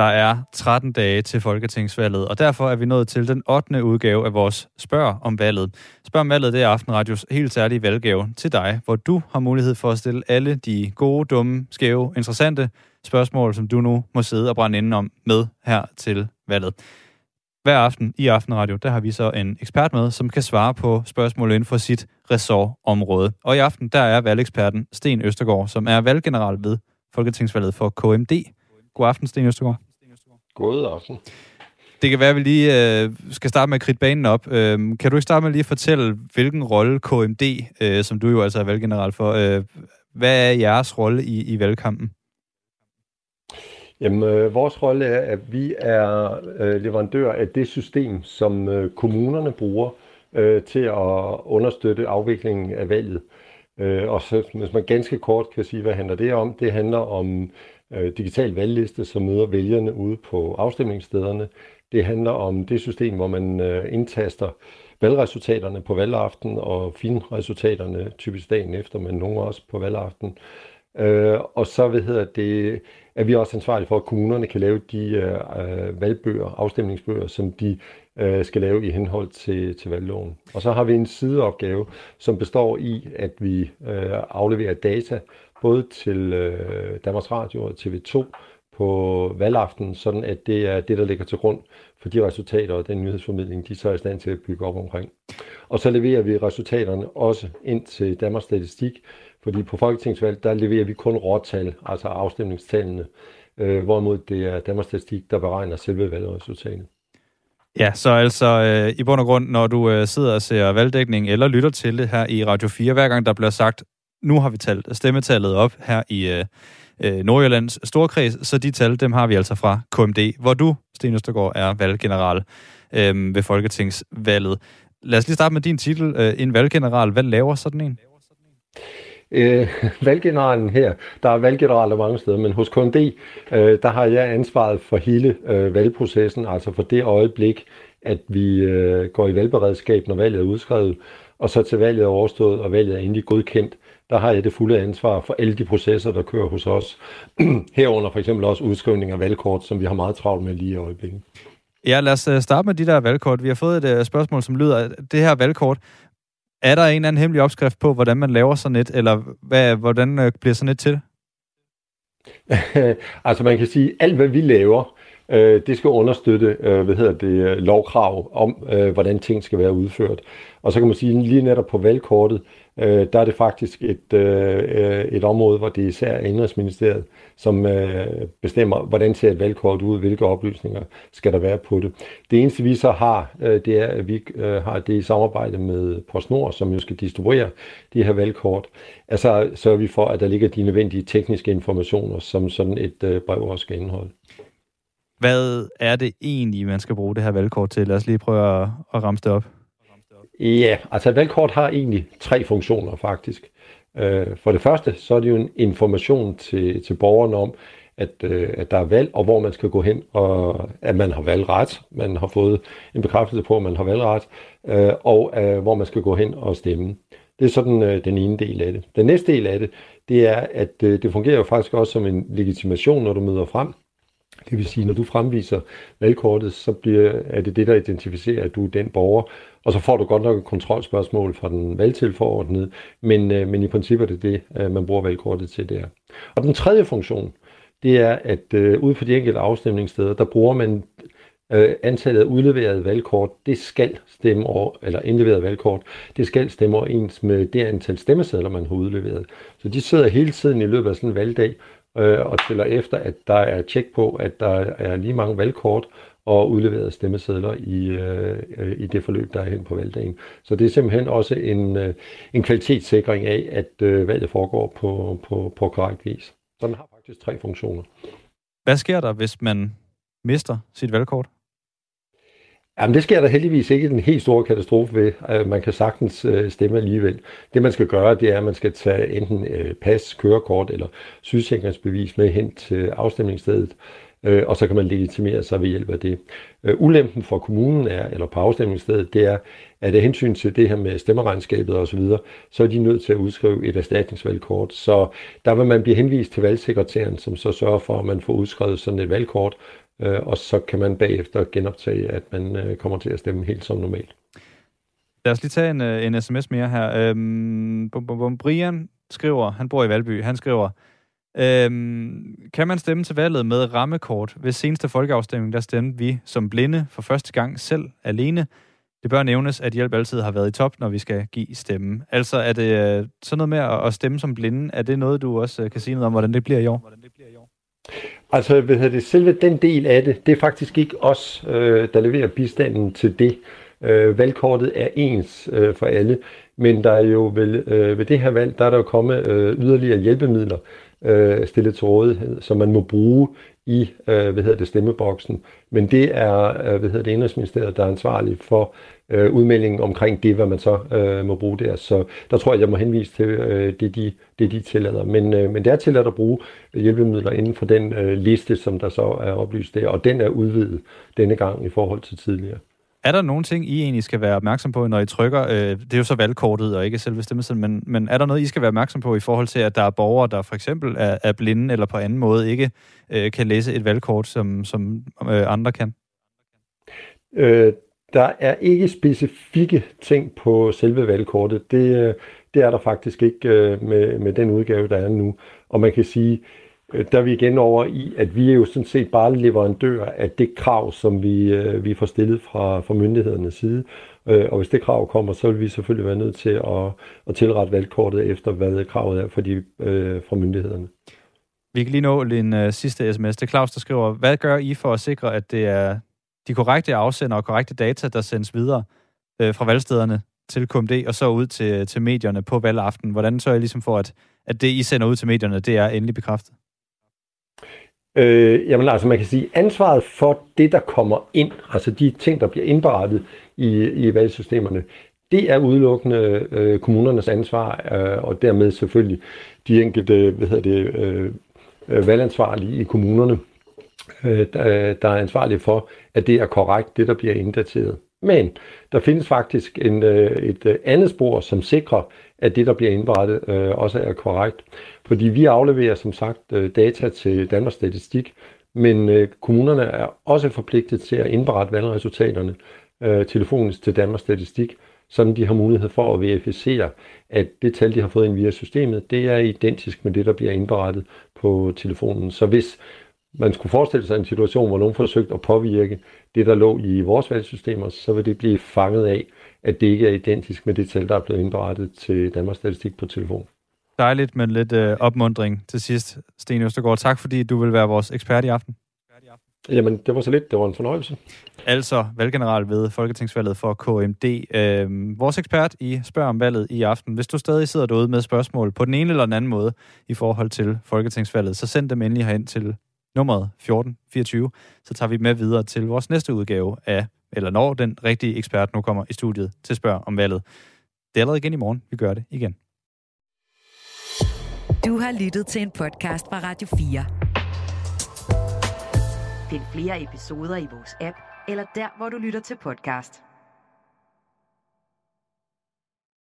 Der er 13 dage til Folketingsvalget, og derfor er vi nået til den 8. udgave af vores Spørg om valget. Spørg om valget, det er Aftenradios helt særlige valggave til dig, hvor du har mulighed for at stille alle de gode, dumme, skæve, interessante spørgsmål, som du nu må sidde og brænde indenom med her til valget. Hver aften i Aftenradio, der har vi så en ekspert med, som kan svare på spørgsmål inden for sit ressortområde. Og i aften, der er valgeksperten Sten Østergaard, som er valggeneral ved Folketingsvalget for KMD. God aften, Sten Østergaard. God aften. Det kan være, at vi lige øh, skal starte med at kridte banen op. Øh, kan du ikke starte med lige at fortælle, hvilken rolle KMD, øh, som du jo altså er valggeneral for, øh, hvad er jeres rolle i, i valgkampen? Jamen, øh, vores rolle er, at vi er øh, leverandør af det system, som øh, kommunerne bruger øh, til at understøtte afviklingen af valget. Øh, og så, hvis man ganske kort kan sige, hvad handler det om? Det handler om øh, digital valgliste, som møder vælgerne ude på afstemningsstederne. Det handler om det system, hvor man øh, indtaster valgresultaterne på valgaften og finresultaterne typisk dagen efter, men nogle også på valgaften. Øh, og så hvad hedder det, er vi også ansvarlige for, at kommunerne kan lave de øh, øh valgbøger, afstemningsbøger, som de øh, skal lave i henhold til, til valgloven. Og så har vi en sideopgave, som består i, at vi øh, afleverer data både til øh, Danmarks Radio og TV2 på valgaften, sådan at det er det, der ligger til grund for de resultater og den nyhedsformidling, de så er i stand til at bygge op omkring. Og så leverer vi resultaterne også ind til Danmarks Statistik, fordi på folketingsvalg, der leverer vi kun råtal, altså afstemningstallene, øh, hvorimod det er Danmarks Statistik, der beregner selve valgresultatet. Ja, så altså øh, i bund og grund, når du øh, sidder og ser valgdækning eller lytter til det her i Radio 4, hver gang der bliver sagt, nu har vi talt øh, stemmetallet op her i øh, øh, Nordjyllands Storkreds, så de tal, dem har vi altså fra KMD, hvor du, Sten Østergaard, er valggeneral øh, ved Folketingsvalget. Lad os lige starte med din titel, øh, en valggeneral. Hvad laver sådan en? Øh, valggeneralen her, der er valggeneraler mange steder, men hos KMD, øh, der har jeg ansvaret for hele øh, valgprocessen, altså for det øjeblik, at vi øh, går i valgberedskab, når valget er udskrevet, og så til valget er overstået, og valget er endelig godkendt, der har jeg det fulde ansvar for alle de processer, der kører hos os. Herunder for eksempel også udskrivning af valgkort, som vi har meget travlt med lige i øjeblikket. Ja, lad os øh, starte med de der valgkort. Vi har fået et uh, spørgsmål, som lyder, det her valgkort, er der en eller anden hemmelig opskrift på, hvordan man laver sådan et, eller hvad, hvordan uh, bliver sådan et til? altså man kan sige, alt hvad vi laver, øh, det skal understøtte, øh, hvad hedder det, øh, lovkrav om, øh, hvordan ting skal være udført. Og så kan man sige, lige netop på valgkortet, øh, der er det faktisk et, øh, et område, hvor det især er Indrigsministeriet, som øh, bestemmer, hvordan ser et valgkort ud, hvilke oplysninger skal der være på det. Det eneste vi så har, øh, det er, at vi øh, har det i samarbejde med PostNord, som jo skal distribuere de her valgkort. Altså sørger vi for, at der ligger de nødvendige tekniske informationer, som sådan et øh, brev også skal indeholde. Hvad er det egentlig, man skal bruge det her valgkort til? Lad os lige prøve at, at ramse det op. Ja, altså et valgkort har egentlig tre funktioner faktisk. Øh, for det første, så er det jo en information til, til borgerne om, at, øh, at der er valg, og hvor man skal gå hen, og at man har valgret. Man har fået en bekræftelse på, at man har valgret, øh, og øh, hvor man skal gå hen og stemme. Det er sådan øh, den ene del af det. Den næste del af det, det er, at øh, det fungerer jo faktisk også som en legitimation, når du møder frem. Det vil sige, når du fremviser valgkortet, så bliver, er det det, der identificerer, at du er den borger, og så får du godt nok et kontrolspørgsmål fra den valgtilforordnede, men, øh, men i princippet er det det, øh, man bruger valgkortet til der. Og den tredje funktion, det er, at øh, ude på de enkelte afstemningssteder, der bruger man øh, antallet af udleverede valgkort, det skal stemme over, eller indleverede valgkort, det skal stemme overens med det antal stemmesedler, man har udleveret. Så de sidder hele tiden i løbet af sådan en valgdag øh, og tæller efter, at der er tjek på, at der er lige mange valgkort, og udleverede stemmesedler i, øh, øh, i det forløb, der er hen på valgdagen. Så det er simpelthen også en, øh, en kvalitetssikring af, at øh, valget foregår på, på, på korrekt vis. Så den har faktisk tre funktioner. Hvad sker der, hvis man mister sit valgkort? Jamen, det sker der heldigvis ikke en helt stor katastrofe ved. Øh, man kan sagtens øh, stemme alligevel. Det, man skal gøre, det er, at man skal tage enten øh, pas, kørekort eller sygesikringsbevis med hen til afstemningsstedet og så kan man legitimere sig ved hjælp af det. Ulempen for kommunen er, eller på afstemningsstedet, det er, at af hensyn til det her med stemmeregnskabet osv., så, videre, så er de nødt til at udskrive et erstatningsvalgkort. Så der vil man blive henvist til valgsekretæren, som så sørger for, at man får udskrevet sådan et valgkort, øh, og så kan man bagefter genoptage, at man øh, kommer til at stemme helt som normalt. Lad os lige tage en, øh, en sms mere her. Øhm, bum, bum, bum. Brian skriver, han bor i Valby, han skriver, øhm, kan man stemme til valget med rammekort? Ved seneste folkeafstemning, der stemte vi som blinde for første gang selv alene. Det bør nævnes, at hjælp altid har været i top, når vi skal give stemme. Altså er det øh, sådan noget med at stemme som blinde, er det noget, du også øh, kan sige noget om, hvordan det bliver i år? Hvordan det bliver i år? Altså, hvad det, selve den del af det, det er faktisk ikke os, øh, der leverer bistanden til det. Øh, valgkortet er ens øh, for alle, men der er jo vel, øh, ved det her valg, der er der jo kommet øh, yderligere hjælpemidler øh, stillet til rådighed, som man må bruge i øh, hvad hedder det, stemmeboksen. Men det er øh, hvad hedder det, Indrigsministeriet, der er ansvarlig for øh, udmeldingen omkring det, hvad man så øh, må bruge der. Så der tror jeg, jeg må henvise til øh, det, de, det, de tillader. Men, øh, men det er tilladt at bruge hjælpemidler inden for den øh, liste, som der så er oplyst der, og den er udvidet denne gang i forhold til tidligere. Er der nogle ting, I egentlig skal være opmærksom på, når I trykker? Øh, det er jo så valgkortet og ikke selve stemmesedlen, men, men er der noget, I skal være opmærksom på i forhold til, at der er borgere, der for eksempel er, er blinde eller på anden måde ikke øh, kan læse et valgkort, som, som øh, andre kan? Øh, der er ikke specifikke ting på selve valgkortet. Det, øh, det er der faktisk ikke øh, med, med den udgave, der er nu. Og man kan sige, at Øh, der er vi igen over i, at vi er jo sådan set bare leverandør af det krav, som vi, øh, vi får stillet fra, fra myndighedernes side. Øh, og hvis det krav kommer, så vil vi selvfølgelig være nødt til at, at tilrette valgkortet efter, hvad kravet er for de, øh, fra myndighederne. Vi kan lige nå en øh, sidste sms. Det er Claus, der skriver, hvad gør I for at sikre, at det er de korrekte afsender og korrekte data, der sendes videre øh, fra valgstederne til KMD og så ud til, til medierne på valgaften? Hvordan sørger I ligesom for, at, at det, I sender ud til medierne, det er endelig bekræftet? Øh, jamen altså, man kan sige, ansvaret for det, der kommer ind, altså de ting, der bliver indberettet i, i valgsystemerne, det er udelukkende øh, kommunernes ansvar, øh, og dermed selvfølgelig de enkelte hvad hedder det, øh, øh valgansvarlige i kommunerne, øh, der, der er ansvarlige for, at det er korrekt, det der bliver inddateret. Men der findes faktisk en, øh, et øh, andet spor, som sikrer, at det, der bliver indberettet, øh, også er korrekt. Fordi vi afleverer som sagt data til Danmarks Statistik, men kommunerne er også forpligtet til at indberette valgresultaterne telefonisk til Danmarks Statistik, så de har mulighed for at verificere, at det tal, de har fået ind via systemet, det er identisk med det, der bliver indberettet på telefonen. Så hvis man skulle forestille sig en situation, hvor nogen forsøgte at påvirke det, der lå i vores valgsystemer, så vil det blive fanget af, at det ikke er identisk med det tal, der er blevet indberettet til Danmarks Statistik på telefon. Dejligt med lidt øh, opmundring til sidst, Sten Østergaard. Tak fordi du vil være vores ekspert i aften. Jamen, det var så lidt. Det var en fornøjelse. Altså valggeneral ved Folketingsvalget for KMD. Øh, vores ekspert i Spørg om valget i aften. Hvis du stadig sidder derude med spørgsmål på den ene eller den anden måde i forhold til Folketingsvalget, så send dem endelig herind til nummeret 1424. Så tager vi med videre til vores næste udgave af, eller når den rigtige ekspert nu kommer i studiet til Spørg om valget. Det er allerede igen i morgen. Vi gør det igen. Du har lyttet til en podcast fra Radio 4. Find flere episoder i vores app, eller der, hvor du lytter til podcast.